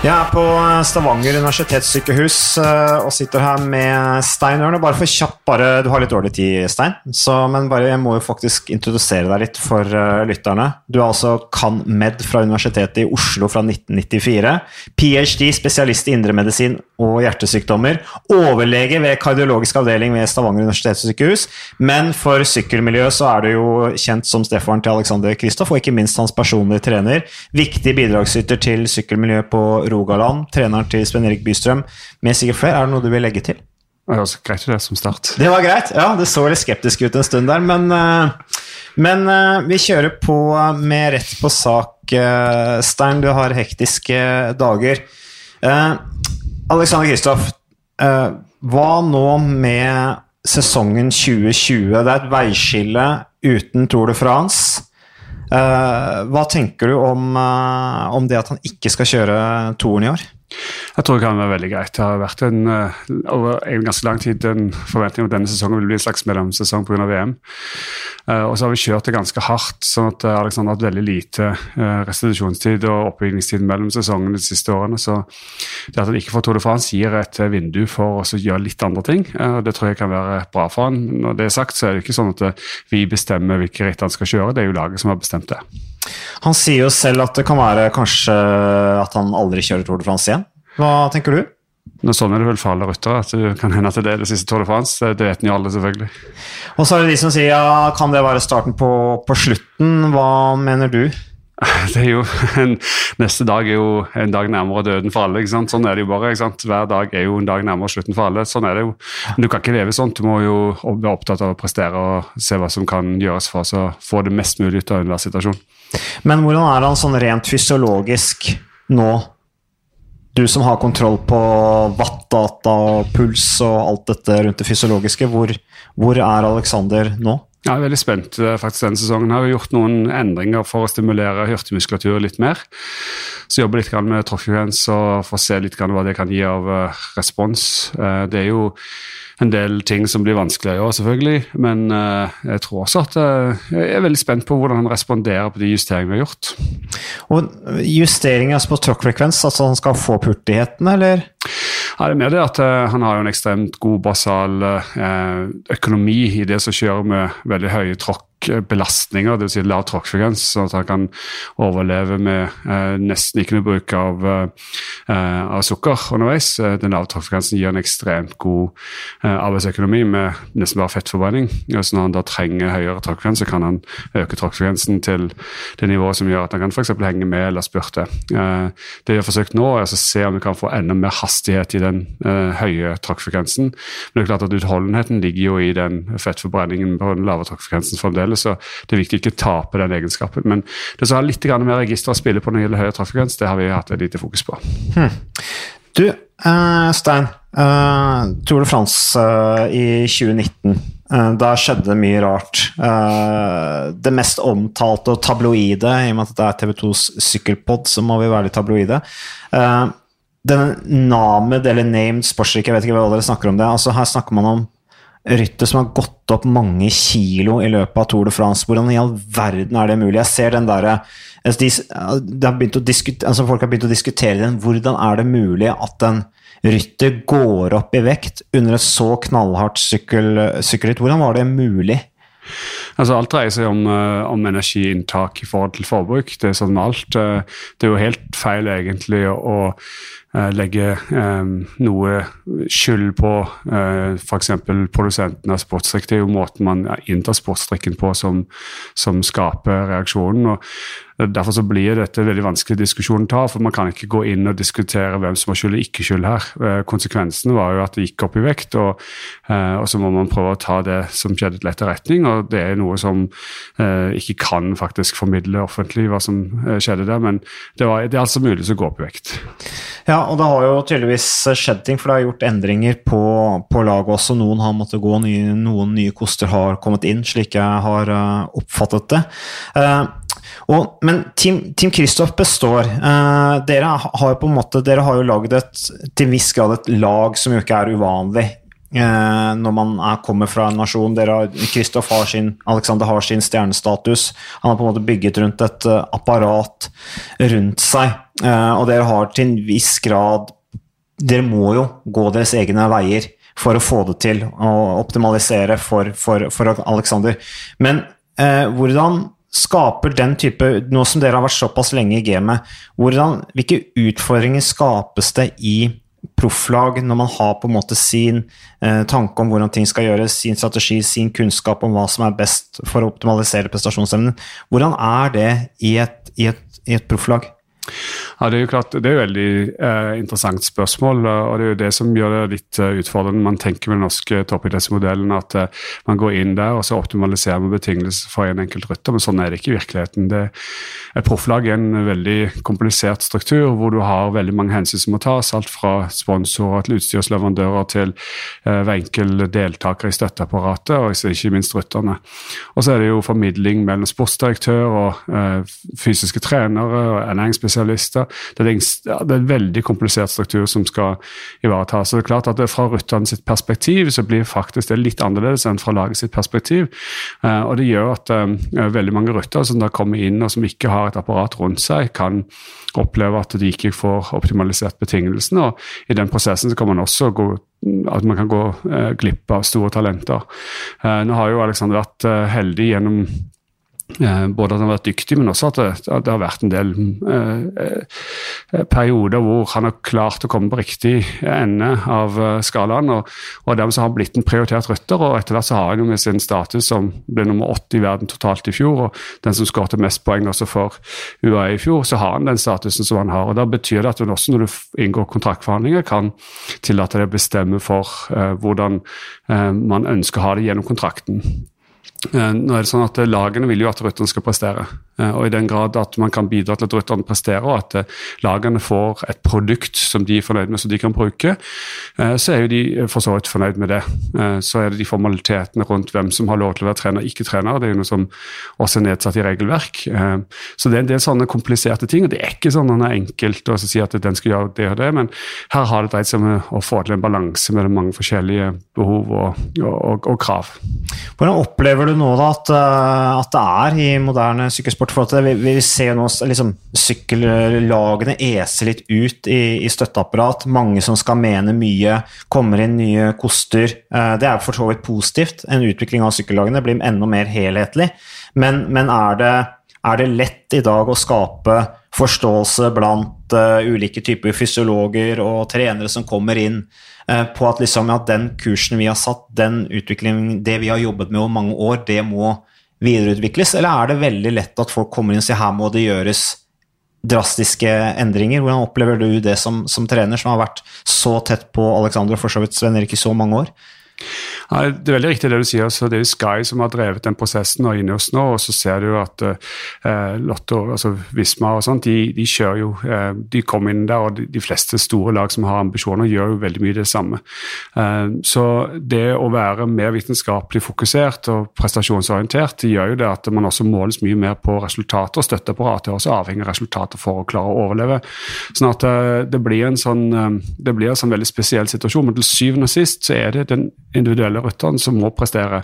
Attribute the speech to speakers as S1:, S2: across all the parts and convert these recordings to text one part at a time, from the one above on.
S1: Jeg er på Stavanger universitetssykehus eh, og sitter her med Stein Ørn. Bare for kjapt, bare, Du har litt dårlig tid, Stein, så, men bare, jeg må jo faktisk introdusere deg litt for uh, lytterne. Du er altså can.med. fra Universitetet i Oslo fra 1994. Ph.d., spesialist i indremedisin og hjertesykdommer. Overlege ved kardiologisk avdeling ved Stavanger universitetssykehus. Men for sykkelmiljøet så er du jo kjent som stefaren til Alexander Kristoff, og ikke minst hans personlige trener. Viktig bidragsyter til sykkelmiljøet på Rogaland, treneren til Sven Erik Bystrøm, med sikkert flere. Er det noe du vil legge til?
S2: Det var greit det som start.
S1: Det var greit, ja. Det så litt skeptisk ut en stund der, men, eh, men eh, vi kjører på med rett på sak. Eh, Stein, du har hektiske dager. Alexander Kristoff, hva nå med sesongen 2020? Det er et veiskille uten Tour de France. Hva tenker du om, om det at han ikke skal kjøre toren i år?
S2: Jeg tror det kan være veldig greit. Det har vært en, eh, over en ganske lang tid en forventning om at denne sesongen vil bli en slags mellomsesong pga. VM. Uh, og så har vi kjørt det ganske hardt, sånn at eh, Alexander har hatt veldig lite restitusjonstid og oppbyggingstid mellom sesongene de siste årene. Så det at han ikke får Tour de France, gir et vindu for å gjøre litt andre ting. Det tror jeg kan være bra for han. Når det er sagt, så er det ikke sånn at vi bestemmer hvilke ritt han skal kjøre, det er jo laget som har bestemt det.
S1: Han sier jo selv at det kan være kanskje at han aldri kjører Tour de France igjen. Hva tenker du?
S2: Nå sånn er det vel for alle ryttere. at Det kan hende at det er det siste Tour de France. Det vet jo alle, selvfølgelig.
S1: Og så er det de som sier ja, kan det være starten på, på slutten. Hva mener du?
S2: Det er jo, en, Neste dag er jo en dag nærmere døden for alle. ikke sant? Sånn er det jo bare. ikke sant? Hver dag er jo en dag nærmere slutten for alle. Sånn er det jo. Men du kan ikke leve sånn. Du må jo være opptatt av å prestere og se hva som kan gjøres for å få det mest mulig ut av enhver situasjon.
S1: Men hvordan er han sånn rent fysiologisk nå? Du som har kontroll på watt-data og puls og alt dette rundt det fysiologiske, hvor, hvor er Alexander nå?
S2: Jeg er veldig spent eh, faktisk denne sesongen. har vi gjort noen endringer for å stimulere hurtigmuskulatur litt mer. Så jobber litt med tråkkfrekvens og får se litt hva det kan gi av eh, respons. Eh, det er jo en del ting som blir vanskeligere i år, selvfølgelig. Men jeg tror også at jeg er veldig spent på hvordan han responderer på de justeringene vi har gjort.
S1: Og justeringer på tråkkfrekvens, altså han skal få hurtigheten, eller?
S2: Ja, det mer det at uh, han har jo en ekstremt god basal økonomi i det som kjører med veldig høye tråkk belastninger, dvs. Si lav tråkkfrekvens, sånn at han kan overleve med eh, nesten ikke noe bruk av, eh, av sukker underveis. Eh, den lave tråkkfrekvensen gir en ekstremt god eh, arbeidsøkonomi med nesten bare fettforbrenning. Så når han da trenger høyere tråkkfrekvens, så kan han øke tråkkfrekvensen til det nivået som gjør at han kan f.eks. henge med eller spurte. Eh, det vi har forsøkt nå, er å se om vi kan få enda mer hastighet i den eh, høye tråkkfrekvensen. Men det er klart at utholdenheten ligger jo i den fettforbrenningen på den lave tråkkfrekvensen fremdeles fremdeles, så det er viktig å ikke tape den egenskapen. Men det som har litt mer register å spille på når det gjelder høyere trafikkgrense, det har vi hatt et lite fokus på. Hmm.
S1: Du, uh, Stein. Uh, Tour de France uh, i 2019. Uh, da skjedde mye rart. det mest omtalte og tabloide, i og med at det er TV2s sykkelpod, så må vi være litt tabloide. denne named eller named Sportsrik, jeg vet ikke hva dere snakker om det. altså Her snakker man om rytter som har gått opp mange kilo i løpet av Tour de France. Hvordan i all verden er det mulig? Jeg ser den derre altså, altså Folk har begynt å diskutere den. Hvordan er det mulig at en rytter går opp i vekt under et så knallhardt sykkelritt? Hvordan var det mulig?
S2: Altså Alt dreier seg om, om, energiinntak i forhold til forbruk. Det er sånn med alt. Det er jo helt feil egentlig å uh, legge noe skyld på eh, f.eks. produsenten av sportsdrikk. Det er jo måten man inntar sportsdrikken på som, som skaper reaksjonen. og Derfor så blir dette veldig vanskelig diskusjon å ta, for man kan ikke gå inn og diskutere hvem som har skyld og ikke skyld her. Eh, konsekvensen var jo at det gikk opp i vekt, og, eh, og, så må man prøve å ta det som skjedde, til etterretning. og Det er noe som eh, ikke kan faktisk formidle offentlig hva som skjedde der, men det, var, det er altså mulig å gå opp i vekt.
S1: Ja, og det har jo tydeligvis skjedd ting, for det har gjort endringer på, på laget også. Noen har måttet gå, noen nye koster har kommet inn, slik jeg har oppfattet det. Og, men Team, Kristoff består. Eh, dere har på en måte, dere har jo lagd et til viss grad et lag som jo ikke er uvanlig eh, når man er, kommer fra en nasjon. Kristoff har sin, Alexander har sin stjernestatus. Han har på en måte bygget rundt et uh, apparat rundt seg. og dere har til en viss grad Dere må jo gå deres egne veier for å få det til, og optimalisere for, for, for Alexander. Men eh, hvordan skaper den type Nå som dere har vært såpass lenge i gamet, hvilke utfordringer skapes det i profflag når man har på en måte sin eh, tanke om hvordan ting skal gjøres, sin strategi, sin kunnskap om hva som er best for å optimalisere prestasjonsevnen. Hvordan er det i et, i et, i et profflag?
S2: Ja, Det er jo klart, det er jo veldig eh, interessant spørsmål, og det er jo det som gjør det litt uh, utfordrende. Man tenker med den norske toppidrettsmodellen at uh, man går inn der og så optimaliserer man betingelser for en enkelt rytter, men sånn er det ikke i virkeligheten. Det, et profflag er en veldig komplisert struktur hvor du har veldig mange hensyn som må tas. Alt fra sponsorer til utstyrsleverandører til uh, hver enkelt deltaker i støtteapparatet, og ikke minst rytterne. Og så er det jo formidling mellom sportsdirektør og fysiske trenere og ernæringsspesialister det er, en, det er en veldig komplisert struktur som skal ivaretas. Så det er klart at Fra Ruttan sitt perspektiv så blir faktisk det litt annerledes enn fra laget sitt perspektiv. Uh, og Det gjør at uh, veldig mange rutter som da kommer inn og som ikke har et apparat rundt seg, kan oppleve at de ikke får optimalisert betingelsene. og I den prosessen så kan man også gå at man kan gå uh, glipp av store talenter. nå har jo Alexander vært heldig gjennom Eh, både at han har vært dyktig, men også at det, det har vært en del eh, eh, perioder hvor han har klart å komme på riktig ende av eh, skalaen. Og, og dermed så har han blitt en prioritert rytter, og etter hvert så har han jo med sin status som ble nummer 80 i verden totalt i fjor, og den som skåret mest poeng også for UAE i fjor, så har han den statusen som han har. og Da betyr det at også når du inngår kontraktforhandlinger, kan tillate deg å bestemme for eh, hvordan eh, man ønsker å ha det gjennom kontrakten. Eh, nå er det sånn at Lagene vil jo at Røtten skal prestere. Eh, og I den grad at man kan bidra til at rytterne presterer, og at eh, lagene får et produkt som de er fornøyd med, som de kan bruke, så er jo de for så vidt fornøyd med det. Så er det de formalitetene rundt hvem som har lov til å være trener og ikke trener. Det er jo noe som også er nedsatt i regelverk. Så det er en del sånne kompliserte ting. og Det er ikke sånn at det er enkelt å si at den skal gjøre det og det, men her har det dreid seg om å få til en balanse mellom mange forskjellige behov og, og, og krav.
S1: Hvordan opplever du nå da at, at det er i moderne sykkelsport kort for at vi, vi ser nå liksom, sykkellagene ese litt ut i, i, støtteapparat. Mange som skal mene mye, kommer inn nye koster. Eh, det er for så vidt positivt. En utvikling av sykkellagene blir enda mer helhetlig. Men, men er, det, er, det, lett i dag å skape forståelse blant uh, ulike typer fysiologer og trenere som kommer inn uh, på at liksom, at den kursen vi har satt, den utviklingen, det vi har jobbet med over mange år, det må videreutvikles, eller er det veldig lett at folk kommer inn og sier her må det gjøres drastiske endringer? Hvordan opplever du det som, som trener, som har vært så tett på Alexander og for så vidt Sven Erik i så mange år?
S2: Ja, det er veldig riktig det du sier. så Det er Sky som har drevet den prosessen og inne oss nå. og Så ser du at eh, Lotto, altså Visma og sånt, de, de, kjører jo eh, De kommer inn der, og de, de, fleste store lag som har ambisjoner, gjør jo veldig mye det samme. Eh, så det å være mer vitenskapelig fokusert og prestasjonsorientert det gjør jo det at man også måles mye mer på resultater. og Støtteapparatet er også avhengig av resultater for å klare å overleve. Sånn at eh, det blir en sånn, eh, det blir en sånn veldig spesiell situasjon. Men til syvende og sist så er det den individuelle rytteren som må prestere.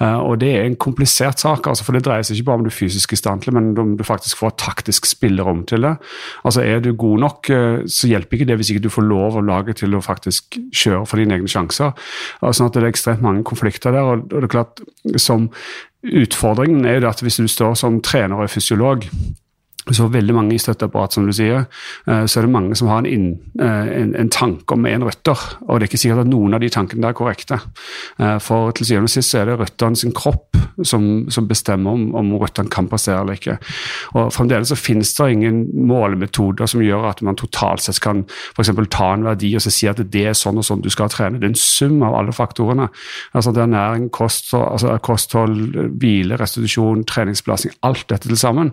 S2: Uh, og det er en komplisert sak, altså, for det dreier seg ikke bare om du fysisk i stand til men om du faktisk får taktisk spillerom til det. Altså Er du god nok, uh, så hjelper ikke det hvis ikke du får lov å lage til å faktisk kjøre for dine egne sjanser. sånn at Det er ekstremt mange konflikter der. og det er klart, som Utfordringen er jo at hvis du står som trener og fysiolog så veldig mange i støtteapparat, som du sier, eh, så er det mange som har en, inn, eh, en, en tanke om en røtter. Og det er ikke sikkert at noen av de tankene der er korrekte. Eh, for til syvende og sist er det røttene sin kropp som, som bestemmer om, om røttene kan passere eller ikke. Og Fremdeles så finnes det ingen målemetoder som gjør at man totalt sett kan f.eks. ta en verdi og så si at det er sånn og sånn du skal trene. Det er en sum av alle faktorene. Altså det er næring, kosthold, altså kosthold hvile, restitusjon, treningsbelastning, alt dette til sammen.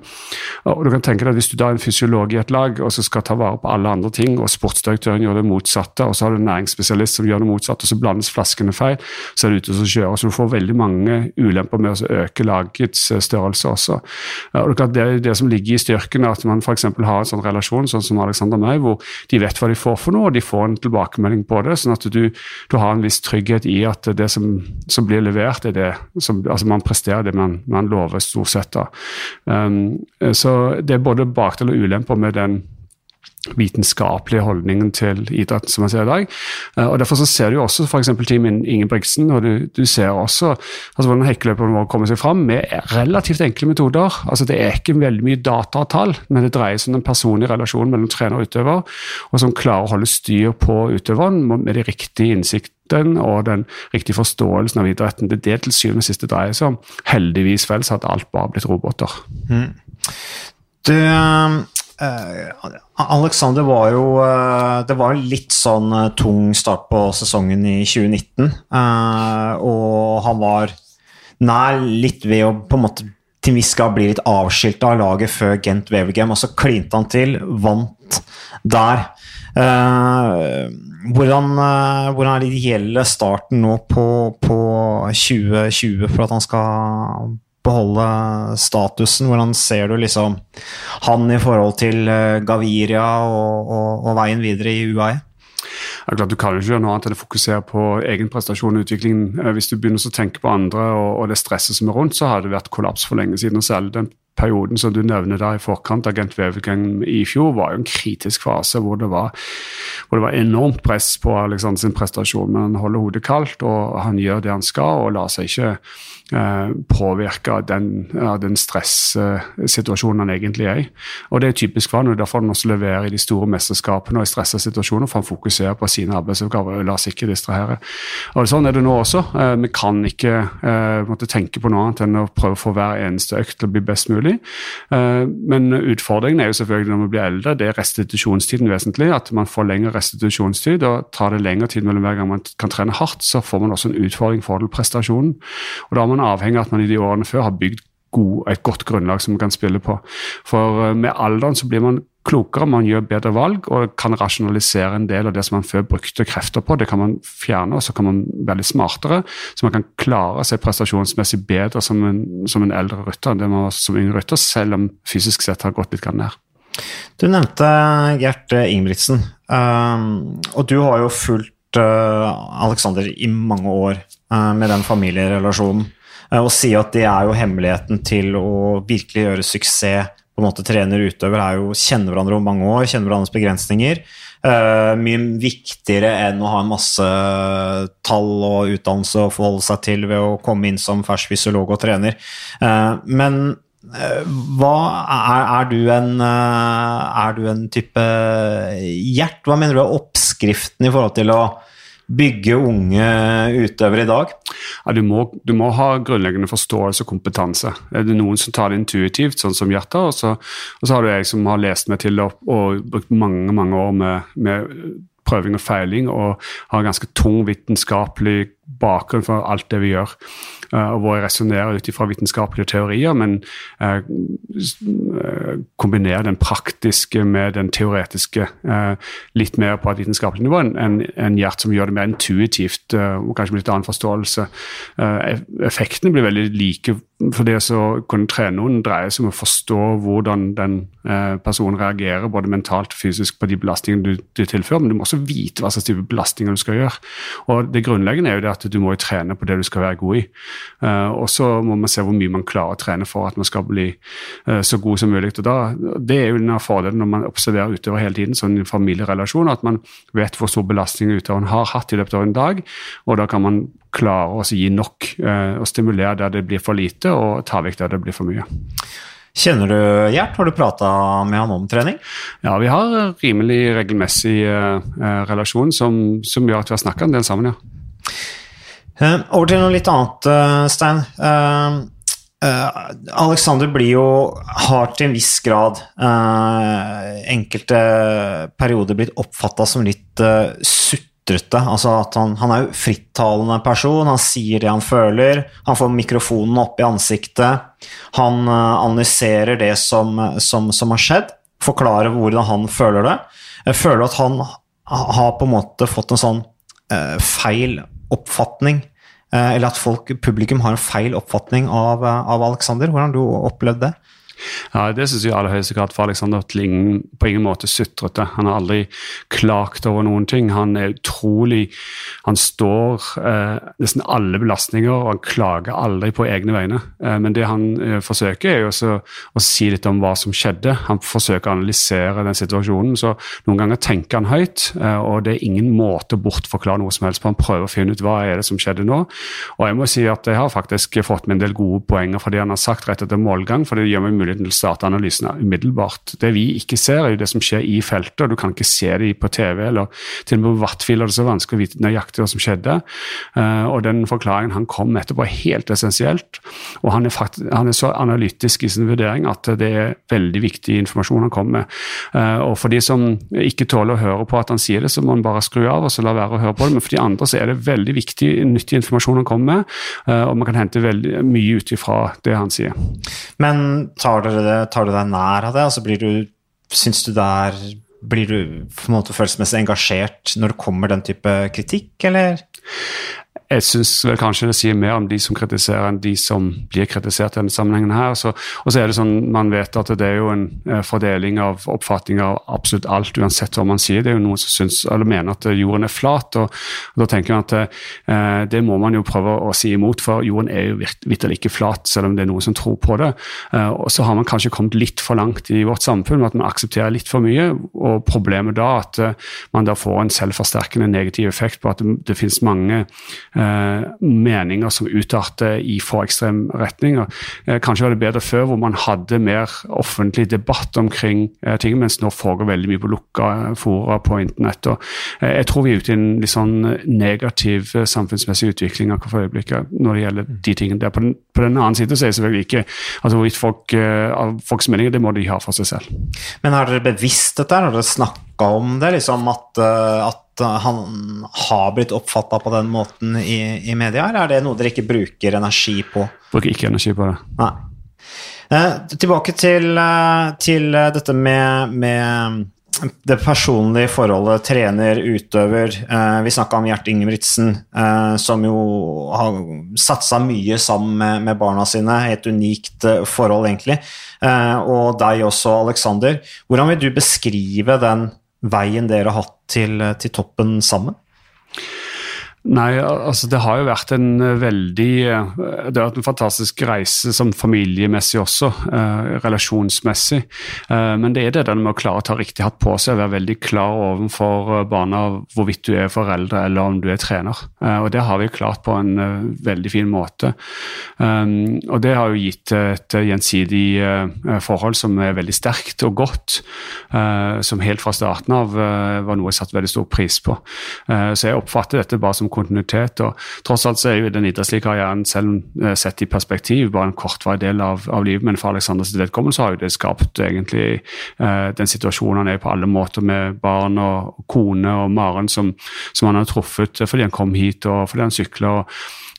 S2: Og du kan tenke deg at Hvis du da er en fysiolog i et lag og så skal ta vare på alle andre ting, og sportsdirektøren gjør det motsatte, og så har du en næringsspesialist som gjør det motsatte, og så blandes flaskene feil, så er det ute og kjører. Så du får veldig mange ulemper med å øke lagets eh, størrelse også. Og det er det som ligger i styrken, at man f.eks. har en sånn relasjon sånn som Alexander meg, hvor de vet hva de får for noe, og de får en tilbakemelding på det, sånn at du, du har en viss trygghet i at det som, som blir levert, er det som altså man presterer det man, man lover, stort sett. da. Um, så det det er både bakdeler og ulemper med den vitenskapelige holdningen til idretten som man ser i dag. Uh, og Derfor så ser du også f.eks. Team Ingebrigtsen, og du, du, ser også altså hvordan hekkeløperne våre kommer seg fram med relativt enkle metoder. Altså Det er ikke veldig mye data og tall, men det dreier seg om den personlige relasjonen mellom trener og utøver, og som klarer å holde styr på utøveren med de riktige innsiktene og den riktige forståelsen av idretten. Det er det til syvende og siste dreier seg om. Heldigvis vel så hadde alt bare blitt roboter. Mm.
S1: Du, Uh, Alexander var jo uh, Det var litt sånn uh, tung start på sesongen i 2019. og han var nær litt ved å på en måte til en viss bli litt avskilt av laget før Gent Wavergame, og så klinte han til, vant der. hvordan, hvordan er den ideelle starten nå på, på 2020 for at han skal beholde statusen? Hvordan ser du liksom han i forhold til eh, Gaviria og, og, og veien videre i UAE?
S2: Ja, klart, du kan ikke gjøre noe annet enn å fokusere på egen prestasjon og utvikling. Eh, hvis du begynner å tenke på andre og, og det stresset som er rundt, så har det vært kollaps for lenge siden. og særlig den perioden som du nevner der i forkant av Gent i fjor, var jo en kritisk fase hvor det var, hvor det var enormt press på Alexander sin prestasjon. Men han holder hodet kaldt, og han gjør det han skal, og lar seg ikke påvirke av den, den stressituasjonen han egentlig er i. Og Det er typisk for han, og derfor han også leverer i de store mesterskapene og i stressa situasjoner, for han fokuserer på sine arbeidsoppgaver og lar seg ikke distrahere. Og Sånn er det nå også. Eh, vi kan ikke eh, tenke på noe annet enn å prøve å få hver eneste økt til å bli best mulig. Men utfordringen er jo selvfølgelig når vi blir eldre, det er restitusjonstiden vesentlig. At man får lengre restitusjonstid, og tar det lengre tid mellom hver gang man kan trene hardt, så får man også en utfordring for prestasjonen. Og da har man avhengig av at man i de årene før har bygd god, et godt grunnlag som man kan spille på. For eh, med alderen så blir man klokere, man gjør bedre valg og kan rasjonalisere en del av det som man før brukte krefter på. Det kan man fjerne, og så kan man være litt smartere. Så man kan klare seg prestasjonsmessig bedre som en, som en eldre rytter enn det man var som yngre rytter, selv om fysisk sett har gått litt ned.
S1: Du nevnte Gert Ingebrigtsen, um, og du har jo fulgt uh, Alexander i mange år uh, med den familierelasjonen. Eh, og si at det er jo hemmeligheten til å virkelig gjøre suksess på en måte trener utøver, er jo kjenne hverandre om mange år, kjenne hverandres begrensninger. Uh, mye viktigere enn å ha en masse tall og utdannelse å forholde seg til ved å komme inn som fersk fysiolog og trener. Uh, men uh, hva er, er, du en Er du en type hjert? Hva mener du er oppskriften i forhold til å bygge unge utøvere i dag?
S2: Ja, du, må, du, må, ha grunnleggende forståelse og kompetanse. Er Det noen som tar det intuitivt, sånn som Hjerta, og så, og så har du jeg som har lest meg til og, og brukt mange mange år med, med prøving og feiling og har ganske tung vitenskapelig bakgrunn for alt det vi gjør. Uh, og hvor jeg resonnerer ut ifra vitenskapelige teorier, men uh, kombinerer den praktiske med den teoretiske uh, litt mer på et vitenskapelig nivå enn en Gjert som gjør det mer intuitivt og kanskje med litt annen forståelse. effektene blir veldig like for det å kunne trene noen dreier seg om å forstå hvordan den eh, personen reagerer både mentalt og fysisk på de belastningene du, du, tilfører, men du må også vite hva slags type belastninger du skal gjøre. Og Det grunnleggende er jo det at du må jo trene på det du skal være god i. Eh, og så må man se hvor mye man klarer å trene for at man skal bli eh, så god som mulig. Og da, Det er jo en av fordelene når man observerer utøver hele tiden, sånn familierelasjon, at man vet hvor stor belastning utøveren har hatt i løpet av en dag, og da kan man klare å gi nok eh, og stimulere der det blir for lite, og ta vekk der det blir for mye.
S1: Kjenner du Gjert? Har du prata med han om trening?
S2: Ja, vi har rimelig regelmessig eh, relasjon som, som, gjør at vi har snakka en del sammen, ja.
S1: Uh, over til noe litt annet, uh, Stein. Uh, Alexander blir jo har til en viss grad enkelte perioder blitt oppfatta som litt sutrete. Altså at han, han, er jo frittalende person, han sier det han føler. Han får mikrofonen opp i ansiktet. Han analyserer det som, som, som, har skjedd, forklarer hvordan han føler det. Jeg føler at han har på en måte fått en sånn feil oppfatning. Uh, eller at folk, publikum har en feil oppfatning av, av Alexander. Hvordan du opplevd det?
S2: Ja, Det syns jeg i aller høyeste grad for Alexander Tling på ingen måte sutrete. Han har aldri klagt over noen ting. Han er utrolig Han står eh, nesten alle belastninger, og han klager aldri på egne vegne. Eh, men det han eh, forsøker, er jo å si litt om hva som skjedde. Han forsøker å analysere den situasjonen. Så noen ganger tenker han høyt, eh, og det er ingen måte å bortforklare noe som helst på. Han prøver å finne ut hva er det som skjedde nå. Og jeg må si at jeg har faktisk fått med en del gode poenger fra det han har sagt rett etter målgang, for det gjør meg muligheten å starte analysen umiddelbart. Det vi ikke ser, er jo det som skjer i feltet, og du kan ikke se det på TV. eller Til og med på Wattfield er det så vanskelig å vite nøyaktig hva som skjedde. Uh, og den forklaringen han kom etterpå, er helt essensielt. Og han er, faktisk, han er, så analytisk i sin vurdering at det er veldig viktig informasjon han kommer med. Uh, og for de som ikke tåler å høre på at han sier det, så må han bare skru av og så la være å høre på det. Men for de andre så er det veldig viktig, nyttig informasjon han kommer med, uh, og man kan hente veldig mye ut ifra det han sier.
S1: Men tar, dere, tar du deg nær av det? Altså blir du, Syns du det er Blir du på en måte følelsesmessig engasjert når det kommer den type kritikk, eller?
S2: Jeg syns vel kanskje det sier mer om de som kritiserer, enn de som blir kritisert i denne sammenhengen her. Så, og så er det sånn, Man vet at det er jo en eh, fordeling av oppfatninger av absolutt alt, uansett hva man sier. Det er jo noen som syns, eller mener at jorden er flat. og, og Da tenker jeg at eh, det må man jo prøve å si imot, for jorden er jo vitterlig ikke flat, selv om det er noen som tror på det. Eh, og Så har man kanskje kommet litt for langt i vårt samfunn med at man aksepterer litt for mye. og Problemet da at eh, man da får en selvforsterkende negativ effekt på at det, det finnes mange Eh, meninger som utarter i for ekstrem retning. Eh, kanskje var det bedre før, hvor man hadde mer offentlig debatt omkring eh, ting, mens nå foregår veldig mye på lukka fora på internett. og Jeg tror vi er ute i en litt sånn negativ samfunnsmessig utvikling akkurat for øyeblikket når det gjelder de tingene der. På den, på den annen side så er det selvfølgelig ikke altså hvorvidt folk, folks meninger, det må de ha for seg selv.
S1: Men har dere bevisst dette? Har dere snakka om det? liksom at, at han har blitt oppfatta på den måten i, i media? Eller er det noe dere ikke bruker energi på?
S2: Bruker ikke energi på det.
S1: Nei. Eh, tilbake til, eh, til, dette med, med, det personlige forholdet trener-utøver. Eh, vi snakka om Gjert Ingebrigtsen, eh, som jo har satsa mye sammen med, barna sine. Et unikt eh, forhold, egentlig. Eh, og deg også, Aleksander. Hvordan vil du beskrive den veien dere har hatt til, til toppen sammen?
S2: Nei, altså det har jo vært en eh, veldig eh, Det har vært en fantastisk reise som familiemessig også, eh, relasjonsmessig. Men det er det der med å klare å ta riktig hatt på seg og være veldig klar overfor barna hvorvidt du er foreldre eller om du er trener. Og det har vi klart på en veldig fin måte. og det har jo gitt et gjensidig forhold som er veldig sterkt og godt, som helt fra starten av var noe jeg satte veldig stor pris på. så jeg oppfatter dette bare som kontinuitet. og Tross alt så er jo den idrettslige karrieren selv eh, sett i perspektiv bare en kortvarig del av, av, livet, men for Aleksanders vedkommende har jo det skapt egentlig eh, den situasjonen han er på alle måter, med barn og kone og Maren som, som han har truffet fordi han kom hit og fordi han sykler.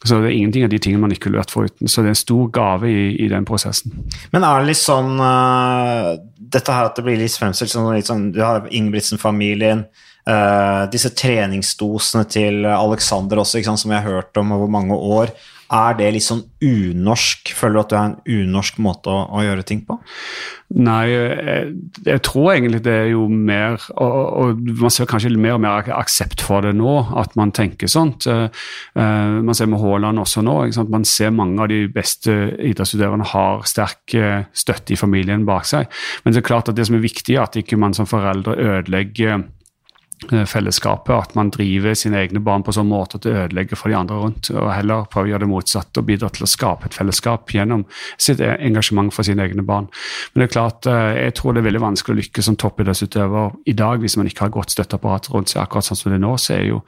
S2: Så det er ingenting av de tingene man ikke ville vært foruten. Så det er en stor gave i, i, den prosessen.
S1: Men er det litt sånn uh, Dette her at det blir litt fremstilt som litt sånn Du har Ingebrigtsen-familien. Uh, disse treningsdosene til Alexander også, sant, som vi har hørt om over mange år. Er det litt sånn unorsk? Føler du at det er en unorsk måte å, å gjøre ting på?
S2: Nei, jeg, jeg, tror egentlig det er jo mer og, og, man ser kanskje mer og mer aksept for det nå, at man tenker sånt. Uh, man ser med Haaland også nå. Man ser mange av de beste idrettsutøverne har sterk støtte i familien bak seg. Men det er klart at det som er viktig, er at ikke man som foreldre ødelegger Eh, fellesskapet, at man driver sine egne barn på sånn måte at det ødelegger for de andre rundt, og heller prøver å gjøre det motsatte og bidra til å skape et fellesskap gjennom sitt e- engasjement for sine egne barn. Men det er klart, eh, jeg tror det er veldig vanskelig å lykkes som toppidrettsutøver i dag hvis man ikke har godt støtteapparat rundt seg. Akkurat sånn som det er nå, så er jo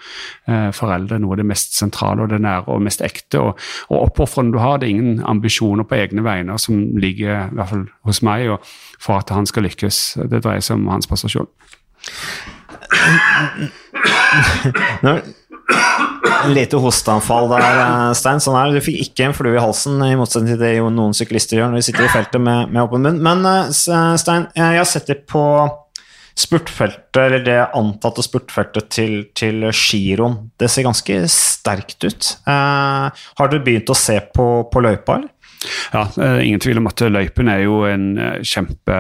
S2: eh, foreldre noe av det mest sentrale og det nære og mest ekte. Og, og oppofrene du har, det er ingen ambisjoner på egne vegne som ligger, i hvert fall hos meg, og for at han skal lykkes. Det dreier seg om hans prestasjon.
S1: Lite hosteanfall der, eh, Stein. Sånn er. Du fikk ikke en flue i halsen, i motsetning til det noen syklister gjør når de sitter i feltet med, med åpen munn. Men eh, eh, Stein, jeg har sett det på spurtfeltet, eller det antatte spurtfeltet til, til giroen. Det ser ganske sterkt ut. Har du begynt å se på, på løypa, eller?
S2: Ja, ingen tvil om at løypen er jo en kjempe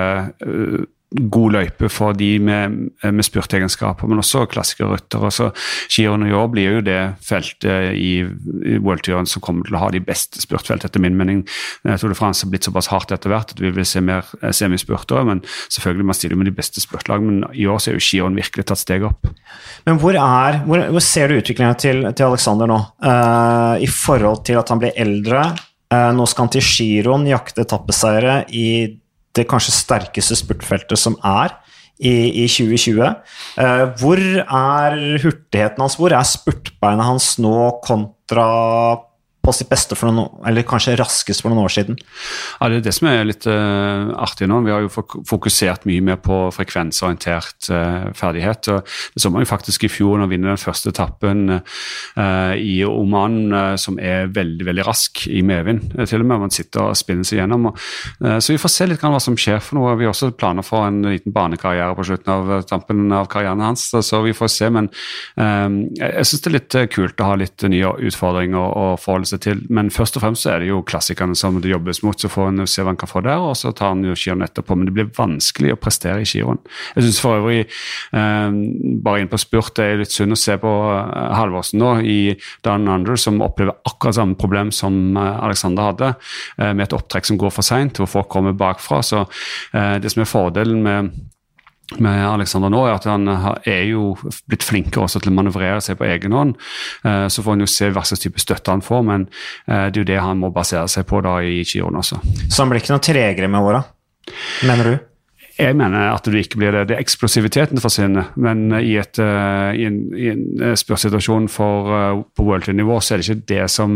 S2: god løype for de med, med spurtegenskaper, men også klassikerryttere. Så Giron i år blir jo det feltet i, i worldturen som kommer til å ha de beste spurtfeltene, etter min mening. Jeg tror det France har blitt såpass hardt etter hvert at vi vil se mer eh, semispurtere. Men selvfølgelig man stiller med de beste spurtlag, men i år så er jo Giron virkelig tatt steg opp.
S1: Men hvor, er, hvor, hvor ser du utviklinga til, til, Alexander nå, uh, i forhold til at han blir eldre? Uh, nå skal han til Giron jakte etappeseiere i det kanskje sterkeste spurtfeltet som er i, i 2020. Eh, hvor er hurtigheten hans? Hvor er spurtbeinet hans nå kontra på sitt beste for noen, eller kanskje raskest for noen år siden?
S2: Ja, Det er det som er litt uh, artig nå. Vi har jo fokusert mye mer på frekvensorientert uh, ferdighet. og Det så man jo faktisk i fjor når vi vinner den første etappen uh, i Oman, som er veldig veldig rask i medvind. til og med Man sitter og spinner seg gjennom. Og, så vi får se litt hva som skjer for noe. Vi har også planer for en liten banekarriere på slutten av tampen av karrieren hans, så vi får se. Men jeg syns det er litt kult å ha litt nye utfordringer og forholde seg til. Men først og fremst så er det jo klassikerne som det jobbes mot. Så får en se hva han kan få der, og så tar han jo skirenn etterpå. Men det blir vanskelig å prestere i skirenn. Jeg syns for øvrig, eh, bare inn på spurt, det er litt synd å se på eh, Halvorsen nå i Down Under, som opplever akkurat samme problem som eh, Alexander hadde, eh, med et opptrekk som går for seint, hvor folk kommer bakfra. Så eh, det som er fordelen med med Alexander nå, er at han er jo blitt flinkere også til å manøvrere seg på egen hånd. Eh, så får han jo se hva slags type støtte han får, men eh, det er jo det han må basere seg på da i Giron også.
S1: Så han blir ikke noe tregere med åra, mener du?
S2: Jeg mener at du ikke blir det. Det er eksplosiviteten forsvinner. Men i, et, uh, i en, i en eh, spørsituasjon for, på world-nivå så er det ikke det som,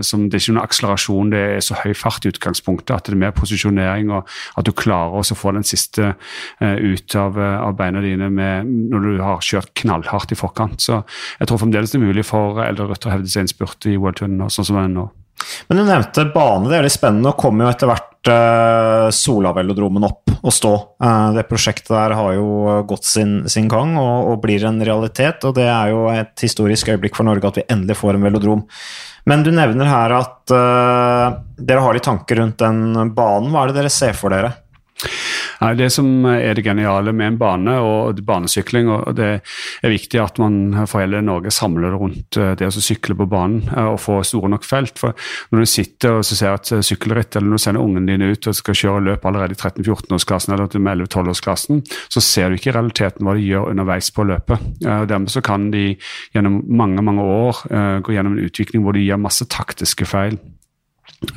S2: som, Det er ikke noen akselerasjon, det er så høy fart i utgangspunktet at det er mer posisjonering og at du klarer å få den siste ut av, av, beina dine med, når du har kjørt knallhardt i forkant. Så jeg tror fremdeles det er mulig for eldre Rødt å hevde seg en spurt i world-turen sånn som den er nå.
S1: Men du nevnte bane, det er litt spennende. Nå kommer jo etter hvert Solavelodromen opp og stå. Uh, det prosjektet der har jo gått sin, sin gang og, og, blir en realitet. Og det er jo et historisk øyeblikk for Norge at vi endelig får en velodrom. Men du nevner her at uh, dere har litt tanker rundt den banen. Hva er det dere ser for dere?
S2: Det som er det geniale med en bane og banesykling, og det er viktig at man for hele Norge samler rundt eh, det å sykle på banen eh, og få store nok felt. For når du sitter og ser at sykkelritt, eller når du sender ungene dine ut og skal kjøre løp allerede i 13-14-årsklassen eller til 11-12-årsklassen, så ser du ikke i realiteten hva de gjør underveis på løpet. Dermed så kan de gjennom mange mange år eh, gå gjennom en utvikling hvor de gjør masse taktiske feil.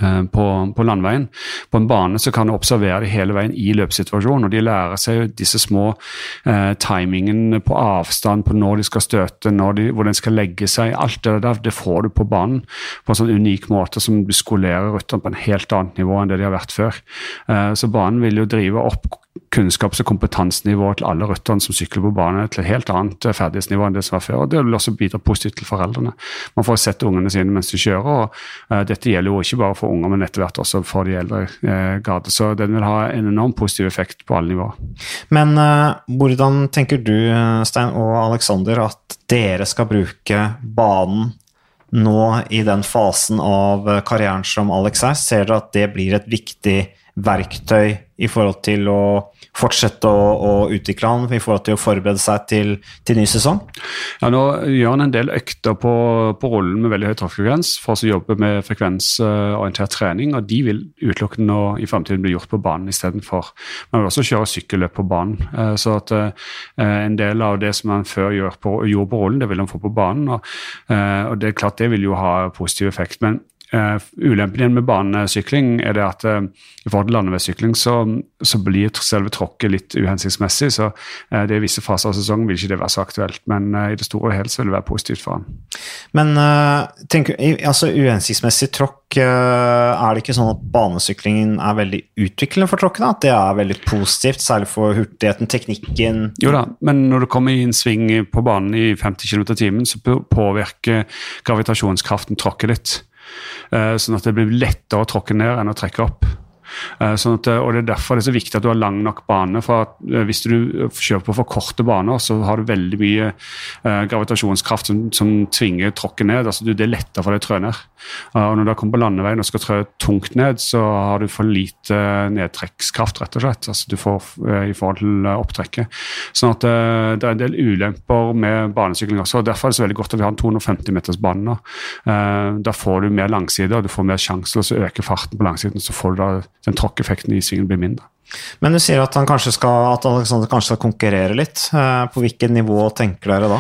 S2: Eh, på, på, landveien. På en bane så kan du observere det hele veien i løpssituasjonen. og De lærer seg disse små eh, timingene på avstand, på når de skal støte, de, hvor den skal legge seg. Alt det der det får du på banen på en sånn unik måte som du skolerer rytteren på en helt annet nivå enn det de har vært før. Eh, så banen vil jo drive opp kunnskaps- og kompetansenivået til alle rytterne som sykler på bane, til et helt annet eh, ferdighetsnivå enn det som var før. og Det vil også bidra positivt til foreldrene. Man får sett ungene sine mens de kjører. og uh, Dette gjelder jo ikke bare for unger, men etter hvert også for de eldre uh, garde. Så den vil ha en enorm positiv effekt på alle nivåer.
S1: Men uh, hvordan tenker du, Stein og Aleksander, at dere skal bruke banen nå i den fasen av karrieren som Alex er? Ser dere at det blir et viktig verktøy i forhold til å fortsette å, å, utvikle han i forhold til å forberede seg til, til ny sesong?
S2: Ja, Nå gjør han en del økter på, på rollen med veldig høy trafikkfrekvens for å jobbe med frekvensorientert trening, og de vil utelukkende i fremtiden bli gjort på banen istedenfor. Man vil også kjøre sykkelløp på banen. Eh, så at eh, en del av det som han før gjorde på, gjorde på rollen, det vil han få på banen. Og, eh, og det er klart det vil jo ha positiv effekt. men Uh, ulempen med banesykling er det at uh, i forhold til landeveissykling så, så, blir selve tråkket litt uhensiktsmessig. Så uh, det i visse faser av sesongen vil ikke det være så aktuelt. Men i det store og hele så vil det være positivt for han.
S1: Men tenk, altså uhensiktsmessig tråkk, er det ikke sånn at banesyklingen er veldig utviklende for tråkkene? At det er veldig positivt, særlig for hurtigheten, teknikken?
S2: Jo da, men når du kommer i en sving på banen i 50 km i timen, så påvirker gravitasjonskraften tråkket litt. Eh, sånn at det blir lettere å tråkke ned enn å trekke opp. Uh, sånn at, og Det er derfor det er så viktig at du har lang nok bane. for uh, Hvis du kjører på for korte baner, så har du veldig mye gravitasjonskraft som, som, tvinger tråkket ned. altså Det er lettere for deg å trø ned. og Når du kommer på landeveien og skal trø tungt ned, så har du for lite nedtrekkskraft, rett og slett. altså du får i forhold til opptrekket. Sånn at det er en del ulemper med banesykling også. og Derfor er det så veldig godt at vi har en 250 meters bane nå. Da får du mer langside, og du får mer sjanse til å øke farten på langsiden. Så får du da den tråkkeffekten i svingen blir mindre.
S1: Men du sier at, han kanskje skal, at Alexander kanskje skal konkurrere litt. På hvilket nivå tenker dere da?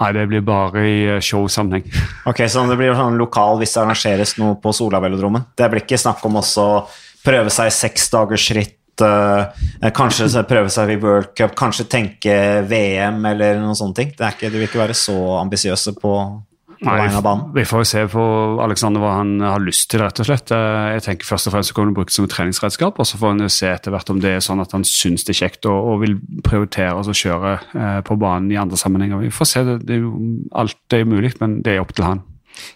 S2: Nei, Det blir bare i showsammenheng.
S1: Ok, Så det blir sånn lokal hvis det arrangeres noe på Solavelodromen? Det blir ikke snakk om også prøve seg seksdagersritt? Kanskje prøve seg i World Cup, kanskje tenke VM eller noen sånne ting? Det ikke, du vil ikke være så ambisiøse på
S2: Nei, vi får se på Alexander hva han har lyst til, rett og slett. Eh, jeg tenker Først og fremst så kommer han bruke det som et treningsredskap, og så får han jo se etter hvert om det er sånn at han syns det er kjekt og, og vil prioritere å kjøre eh, på banen i andre sammenhenger. Vi får se, det, det er jo, alt er mulig, men det er opp til han.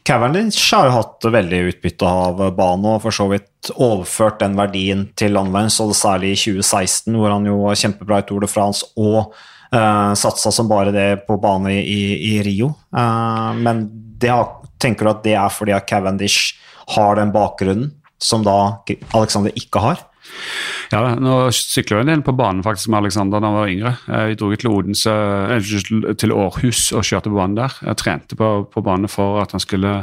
S1: Cavendish har jo hatt veldig utbytte av banen og for så vidt overført den verdien til landveien, så det særlig i 2016, hvor han jo var kjempebra i Tour de France og Uh, satsa som bare det på bane i, i Rio. Uh, men har, tenker du at det er fordi at Cavendish har den bakgrunnen som da Alexander ikke har?
S2: Ja, nå sykla jeg en del på banen faktisk med Alexander da han var yngre. Vi dro til, Odense, til Århus og kjørte på banen der. Jeg trente på, på banen for at han skulle,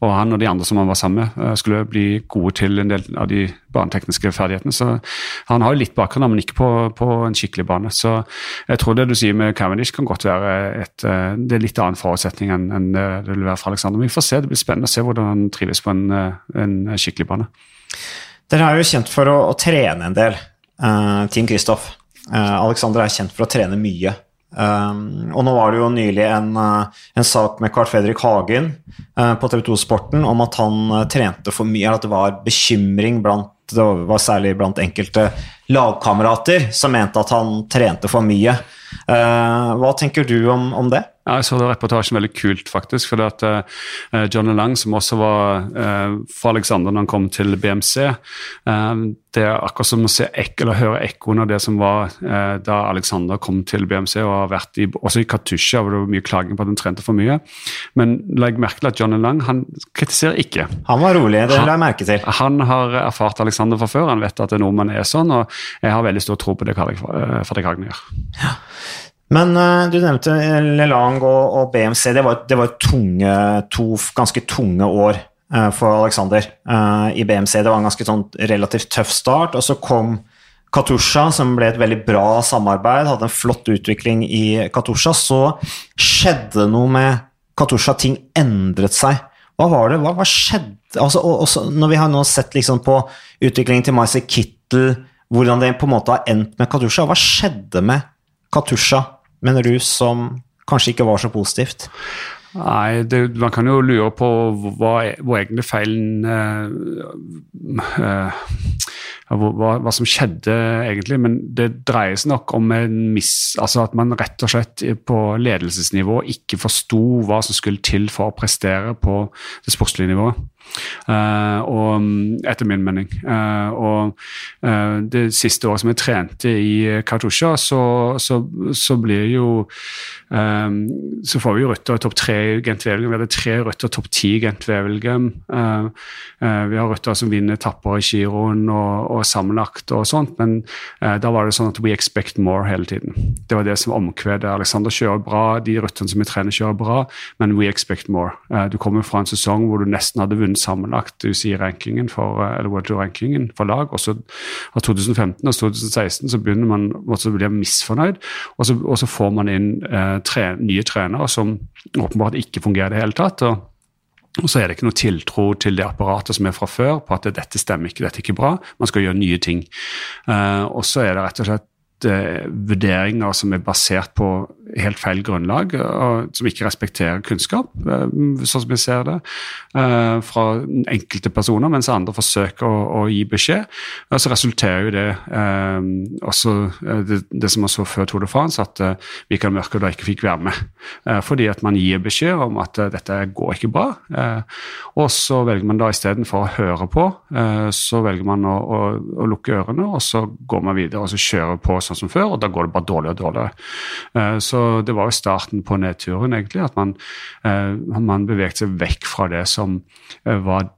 S2: og han og de andre som han var sammen med, eh, skulle bli gode til en del av de banetekniske ferdighetene. Så han har jo litt bakgrunn, men ikke på, på, en skikkelig bane. Så jeg tror det du sier med Cavendish kan godt være et eh, det er litt annen forutsetning enn, enn det vil være for Alexander. Men vi får se, det blir spennende å se hvordan han trives på en, eh, en skikkelig bane.
S1: Dere er jo kjent for å, å trene en del, uh, Team Kristoff. Uh, Alexander er kjent for å trene mye. Um, og nå var det jo nylig en, en sak med Carl Fredrik Hagen uh, på TV 2 Sporten om at han trente for mye, at det var bekymring blant det var særlig blant enkelte lagkamerater som mente at han trente for mye. hva tenker du om, om det?
S2: Ja, jeg så det reportasjen veldig kult, faktisk. fordi at uh, Johnny Lang, som også var uh, for Alexander når han kom til BMC uh, Det er akkurat som å se ek eller høre ekkoen av det som var da Alexander kom til BMC og har vært i, også i Katusha, hvor det var mye klaging på at han trente for mye. Men legg merke til at Johnny Lang han kritiserer ikke.
S1: Han var rolig, det la jeg merke til.
S2: Han har erfart Alexander fra før, han vet at nordmenn er sånn, og jeg har veldig stor tro på det Fredrik Hagner gjør.
S1: Ja. Men uh, du nevnte Lelang og, og BMC. Det var, det var tunge, to ganske tunge år uh, for Alexander uh, i BMC. Det var en ganske sånn relativt tøff start, og så kom Katusha, som ble et veldig bra samarbeid, hadde en flott utvikling i Katusha. Så skjedde noe med Katusha, ting endret seg. Hva var det? Hva, hva skjedde? Altså, og, også, når vi har nå sett liksom på utviklingen til Marcy Kittel, hvordan det på en måte har endt med Katusha, hva skjedde med Katusha? Mener rus som kanskje ikke var så positivt?
S2: Nei, det, man kan jo lure på hva, hva egentlig feilen uh, uh, hva, hva, som skjedde, egentlig. Men det dreier seg nok om miss, altså at man rett og slett på ledelsesnivå ikke forsto hva som skulle til for å prestere på det sportslige nivået. Uh, og, etter min mening. Uh, og uh, det siste året som jeg trente i Katusha, så, så, så blir jo Så får vi jo rytter topp tre i Gent Wevelgem. Vi hadde tre rytter topp ti i Gent Wevelgem. vi har ryttere som vinner etapper i giroen og, og sammenlagt og sånt, men da var det sånn at we expect more hele tiden. Det var det som omkvedet. Alexander kjører bra, de rytterne som vi trener, kjører bra, men we expect more. du kommer fra en sesong hvor du nesten hadde vunnet sammenlagt UCI-rankingen for, eh, eller World Tour-rankingen for lag. Og så av 2015 og 2016 så begynner man å bli misfornøyd, og så, og så får man inn eh, tre, nye trenere som åpenbart ikke fungerer i det hele tatt. og og så er det ikke noe tiltro til det apparatet som er fra før, på at dette stemmer ikke, dette er ikke bra. Man skal gjøre nye ting. Uh, og så er det rett og slett vurderinger som er basert på helt feil grunnlag, og som ikke respekterer kunnskap, eh, sånn som vi ser det, eh, fra enkelte personer, mens andre forsøker å, å gi beskjed. Og så resulterer jo det eh, også det, det, som man så før Tour de France, at Mikael Mørke da ikke fikk være med. Fordi at man gir beskjed om at dette går ikke bra. Og så velger man da istedenfor å høre på, så velger man å, å, å lukke ørene, og så går man videre og så kjører på sånn som før, og da går det bare dårligere og dårligere. Så det var jo starten på nedturen, egentlig. At man, eh, man bevegde seg vekk fra det som eh, var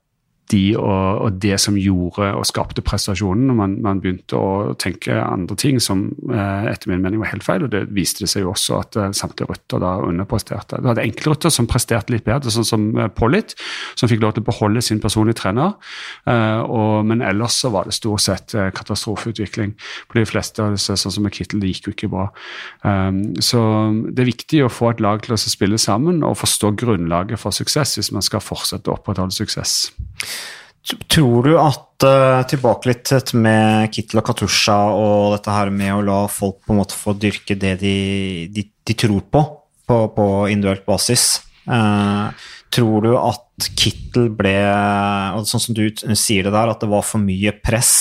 S2: de og, og, det som gjorde og skapte prestasjonen. Man, man begynte å tenke andre ting som eh, etter min mening var helt feil. og Det viste det seg jo også at eh, samtlige rytter da underpresterte. Du hadde enkeltrytter som presterte litt bedre, sånn som eh, Pollitt, som fikk lov til å beholde sin personlige trener. Eh, og, men ellers så var det stort sett eh, katastrofeutvikling på de fleste. disse, Sånn som med Kittel, det gikk jo ikke bra. Um, så det er viktig å få et lag til å spille sammen og forstå grunnlaget for suksess hvis man skal fortsette å opprettholde suksess.
S1: Tror du at uh, Tilbake litt med Kittel og Katusha og dette her med å la folk på en måte få dyrke det de, de, de tror på, på, på individuelt basis. Uh, tror du at Kittel ble og Sånn som du sier det der, at det var for mye press,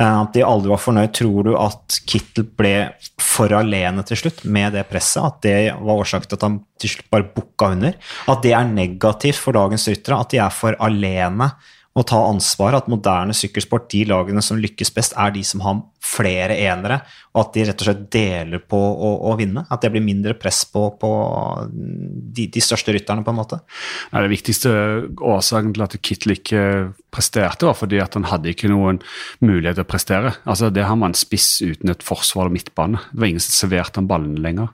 S1: uh, at de aldri var fornøyd. Tror du at Kittel ble for alene til slutt med det presset? At det var årsaken til at han til slutt bare bukka under? At det er negativt for dagens ryttere? At de er for alene? Å ta ansvar. At moderne sykkelsport, de lagene som lykkes best, er de som har flere enere. Og at de rett og slett deler på å, å vinne. At det blir mindre press på, på de, de, største rytterne, på en måte.
S2: Ja, det viktigste årsaken til at Kittel ikke presterte, var fordi at han hadde ikke noen mulighet til å prestere. Altså, Det har man spiss uten et forsvar og midtbane. Det var ingen som serverte han ballene lenger.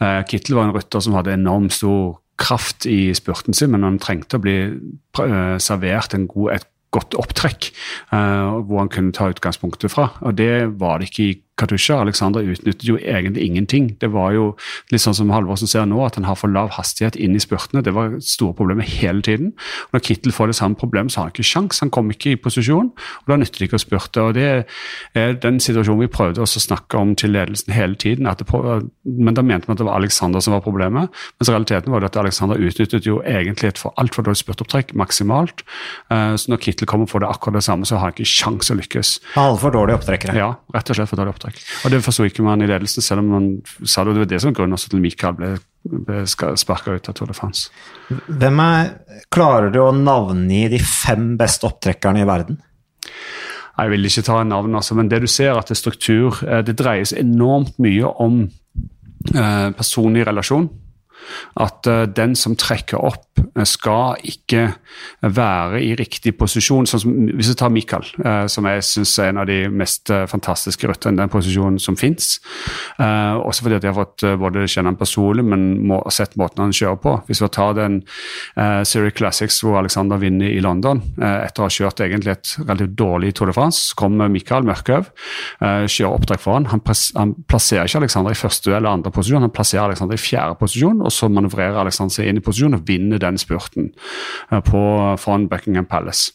S2: Uh, Kittel var en rytter som hadde enormt stor kraft i spurten sin, men han trengte å bli eh, servert god, et godt opptrekk uh, hvor han kunne ta utgangspunktet fra. Og Det var det ikke i Katusha. Alexander utnyttet jo egentlig ingenting. Det var jo litt sånn som Halvorsen ser nå, at han har for lav hastighet inn i spurtene. Det var store problemer hele tiden. Og når Kittel får det samme problemet, så har han ikke sjans. Han kom ikke i posisjon, og da nytter det ikke å spurte. og Det er den situasjonen vi prøvde å snakke om til ledelsen hele tiden. På, men da mente man at det var Alexander som var problemet. Mens realiteten var det at Alexander utnyttet jo egentlig et for altfor dårlig spurtopptrekk maksimalt. Eh, så når Kittel kommer og får det akkurat det samme, så har han ikke sjans å lykkes.
S1: Altfor for dårlige opptrekkere?
S2: Ja, rett og slett for dårlige opptrekk opptak. Og Det forsto ikke man i ledelsen, selv om man sa det. Og det var det som grunnen til at Michael ble, ble sparka ut av Tour de France.
S1: Hvem er, Klarer du å navngi de fem beste opptrekkerne i verden?
S2: Jeg vil ikke ta navn, altså, men det du ser at det er struktur. Eh, det dreies enormt mye om eh, personlig relasjon. At uh, den som trekker opp, skal ikke være i riktig posisjon. Sånn som, hvis vi tar Mikael, uh, som jeg syns er en av de mest fantastiske rytterne, den posisjonen som fins. også fordi at jeg har fått både kjenne han personlig, men må, sett måten han kjører på. Hvis vi tar den uh, Series Classics hvor Alexander vinner i London, etter å ha kjørt egentlig et relativt dårlig Tour de France, så kommer Mikael Mørkhaug, kjører oppdrag for Han, han, plasserer ikke Alexander i første eller andre posisjon, han plasserer Alexander i fjerde posisjon. og så manøvrerer Alexander seg inn i posisjon og vinner den spurten uh, på, foran Buckingham Palace.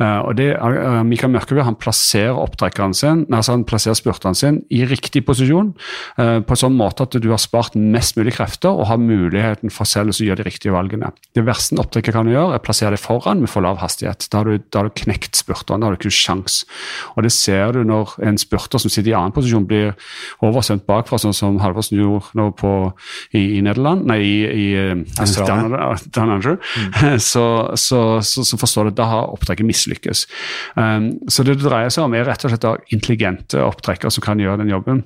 S2: Uh, og det, uh, Mikael Mørkeved han plasserer opptrekkeren sin, altså han plasserer spurteren sin i riktig posisjon, på en sånn måte at du har spart mest mulig krefter og har muligheten for selv å gjøre de riktige valgene. Det verste en opptrekker kan gjøre, er å plassere deg foran med for lav hastighet. Da har du, da har du knekt spurteren, da har du ikke sjans. Og Det ser du når en spurter som sitter i annen posisjon, blir oversendt bakfra, sånn som Halvorsen gjorde nå på, i, i Nederland, nei, i, i eh, Down Under, mm. så, så, så, så, forstår du at da har opptrekket mislykkes. Um, så det det dreier seg om, er rett og slett intelligente opptrekkere som kan gjøre den jobben.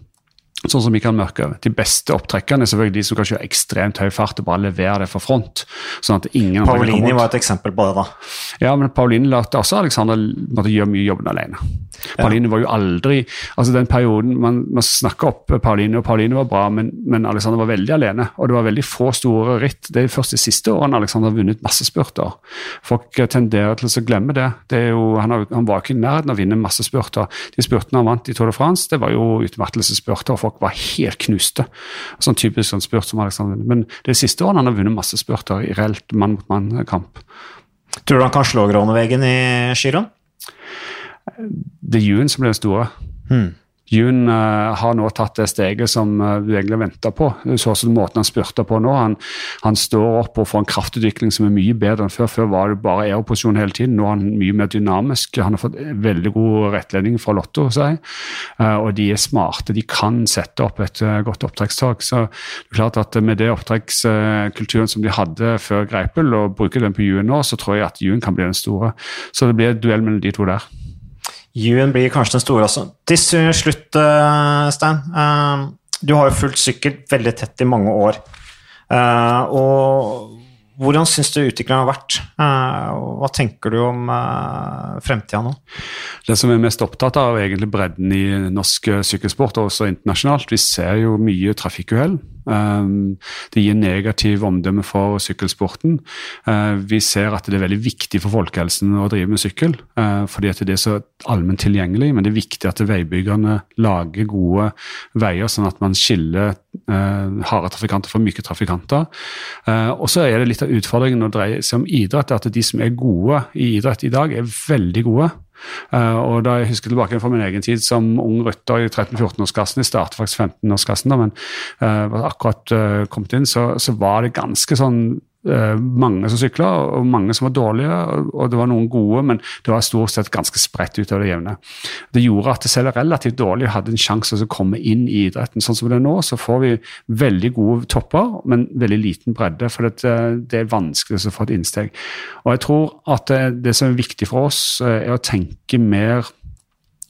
S2: Sånn som Mikael Mørke. De beste opptrekkerne er selvfølgelig de som kan kjøre ekstremt høy fart og bare levere det for front. sånn at ingen...
S1: Paulini var et eksempel på det, da.
S2: Ja, men Paulini lærte også Alexander måtte gjøre mye jobben alene. Pauline var jo aldri altså den perioden Man, man snakker opp Pauline, og Pauline var bra, men, men, Alexander var veldig alene. Og det var veldig få store ritt. Det er først de siste årene Alexander har vunnet masse spurter. Folk tenderer til å glemme det. det jo, han, har, han, var ikke i nærheten av å vinne masse spurter. De spurtene han vant i Tour de France, det var jo utmattelsesspurter, og folk var helt knuste. Sånn typisk sånn spurt som Alexander vinner. Men det er siste årene han har vunnet masse spurter i reelt mann-mot-mann-kamp.
S1: Tror du han kan slå Groneveggen i giroen?
S2: Det er Jun som blir den store. Hmm. Jun uh, har nå tatt det steget som uh, du egentlig venta på. Så også måten han spurta på nå. Han, han, står opp og får en kraftutvikling som er mye bedre enn før. Før var det bare aeroposisjon hele tiden. Nå er han mye mer dynamisk. Han har fått veldig god rettledning fra Lotto. Si. Uh, og de er smarte. De kan sette opp et godt opptrekkstak. Så det er klart at med det opptrekkskulturen som de hadde før Greipel, og bruker den på Jun nå, så tror jeg at Jun kan bli den store. Så det blir et duell mellom de to der.
S1: Ewan blir kanskje den store også. Til slutt, uh, Stein. Uh, du har jo fulgt sykkel veldig tett i mange år. Uh, og hvordan syns du utviklingen har vært? hva tenker du om fremtida nå?
S2: Det som er mest opptatt av, er egentlig bredden i norsk sykkelsport, også internasjonalt. Vi ser jo mye trafikkuhell. Ehm, det gir negativ omdømme for sykkelsporten. Eh, vi ser at det er veldig viktig for folkehelsen å drive med sykkel, eh, fordi at det er så allment tilgjengelig. Men det er viktig at veibyggerne lager gode veier, sånn at man skiller harde trafikanter fra myke trafikanter. Og så er det litt av utfordringen når det dreier seg om idrett, at de som er gode i idrett i dag, er veldig gode. Uh, og da Jeg husker tilbake fra min egen tid som ung rytter i 13-14-årsklassen. Jeg startet faktisk 15-årsklassen, men uh, var akkurat uh, kommet inn, så, så, var det ganske sånn Eh, mange som sykla, og mange som var dårlige. og Det var noen gode, men det var stort sett ganske spredt utover det jevne. Det gjorde at selv relativt dårlige hadde en sjanse til å komme inn i idretten. Sånn som det er nå, så får vi veldig gode topper, men veldig liten bredde. For det, det er vanskelig å få et innsteg. Og jeg tror at det, det som er viktig for oss, eh, er å tenke mer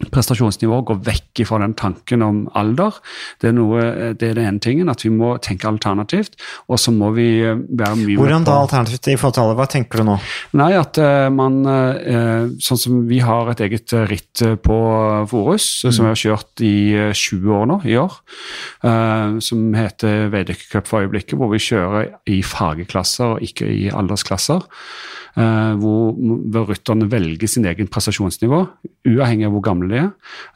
S2: prestasjonsnivå går vekk fra den tanken om alder. Det er, noe, det er den ene tingen, at vi må tenke alternativt. Og så må vi eh, være mye
S1: Hvordan da alternativt i forhold til alder? Hva tenker du nå?
S2: Nei, at uh, man uh, Sånn som vi har et eget ritt på Forus, mm. som vi har kjørt i 20 år nå, i år. Som heter Veidekke Cup for øyeblikket, hvor vi kjører i fageklasser og ikke i aldersklasser. Eh, hvor, hvor rytterne velger sin egen prestasjonsnivå, uavhengig av hvor gamle de er.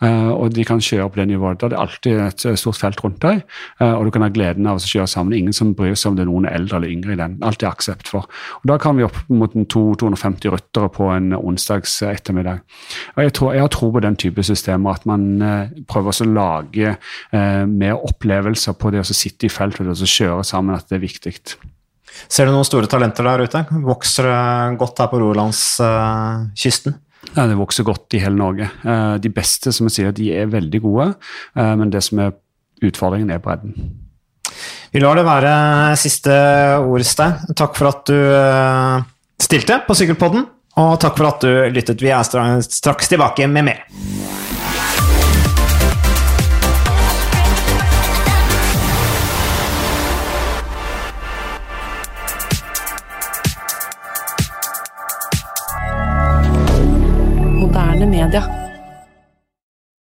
S2: Eh, og de kan kjøre på det nivået. Da det er alltid et eh, stort felt rundt deg, og du kan ha gleden av å kjøre sammen. Ingen som bryr seg om det er noen eldre eller yngre i den. Alt er aksept for. Og Da kan vi opp mot 250 ryttere på en onsdags ettermiddag. Og jeg, tror, jeg har tro på den type systemer, at man prøver å lage mer opplevelser på det å sitte i felt og kjøre sammen, at det er viktig.
S1: Ser du noen store talenter der ute? Vokser det godt her på Rolandskysten?
S2: Ja, Det vokser godt i hele Norge. Eh, de beste som jeg sier, de er veldig gode, eh, men det som er utfordringen, er bredden.
S1: Vi lar det være siste ord, Stein. Takk for at du eh, stilte på Sykkelpodden, og takk for at du lyttet. Vi er straks tilbake med mer.
S3: Media.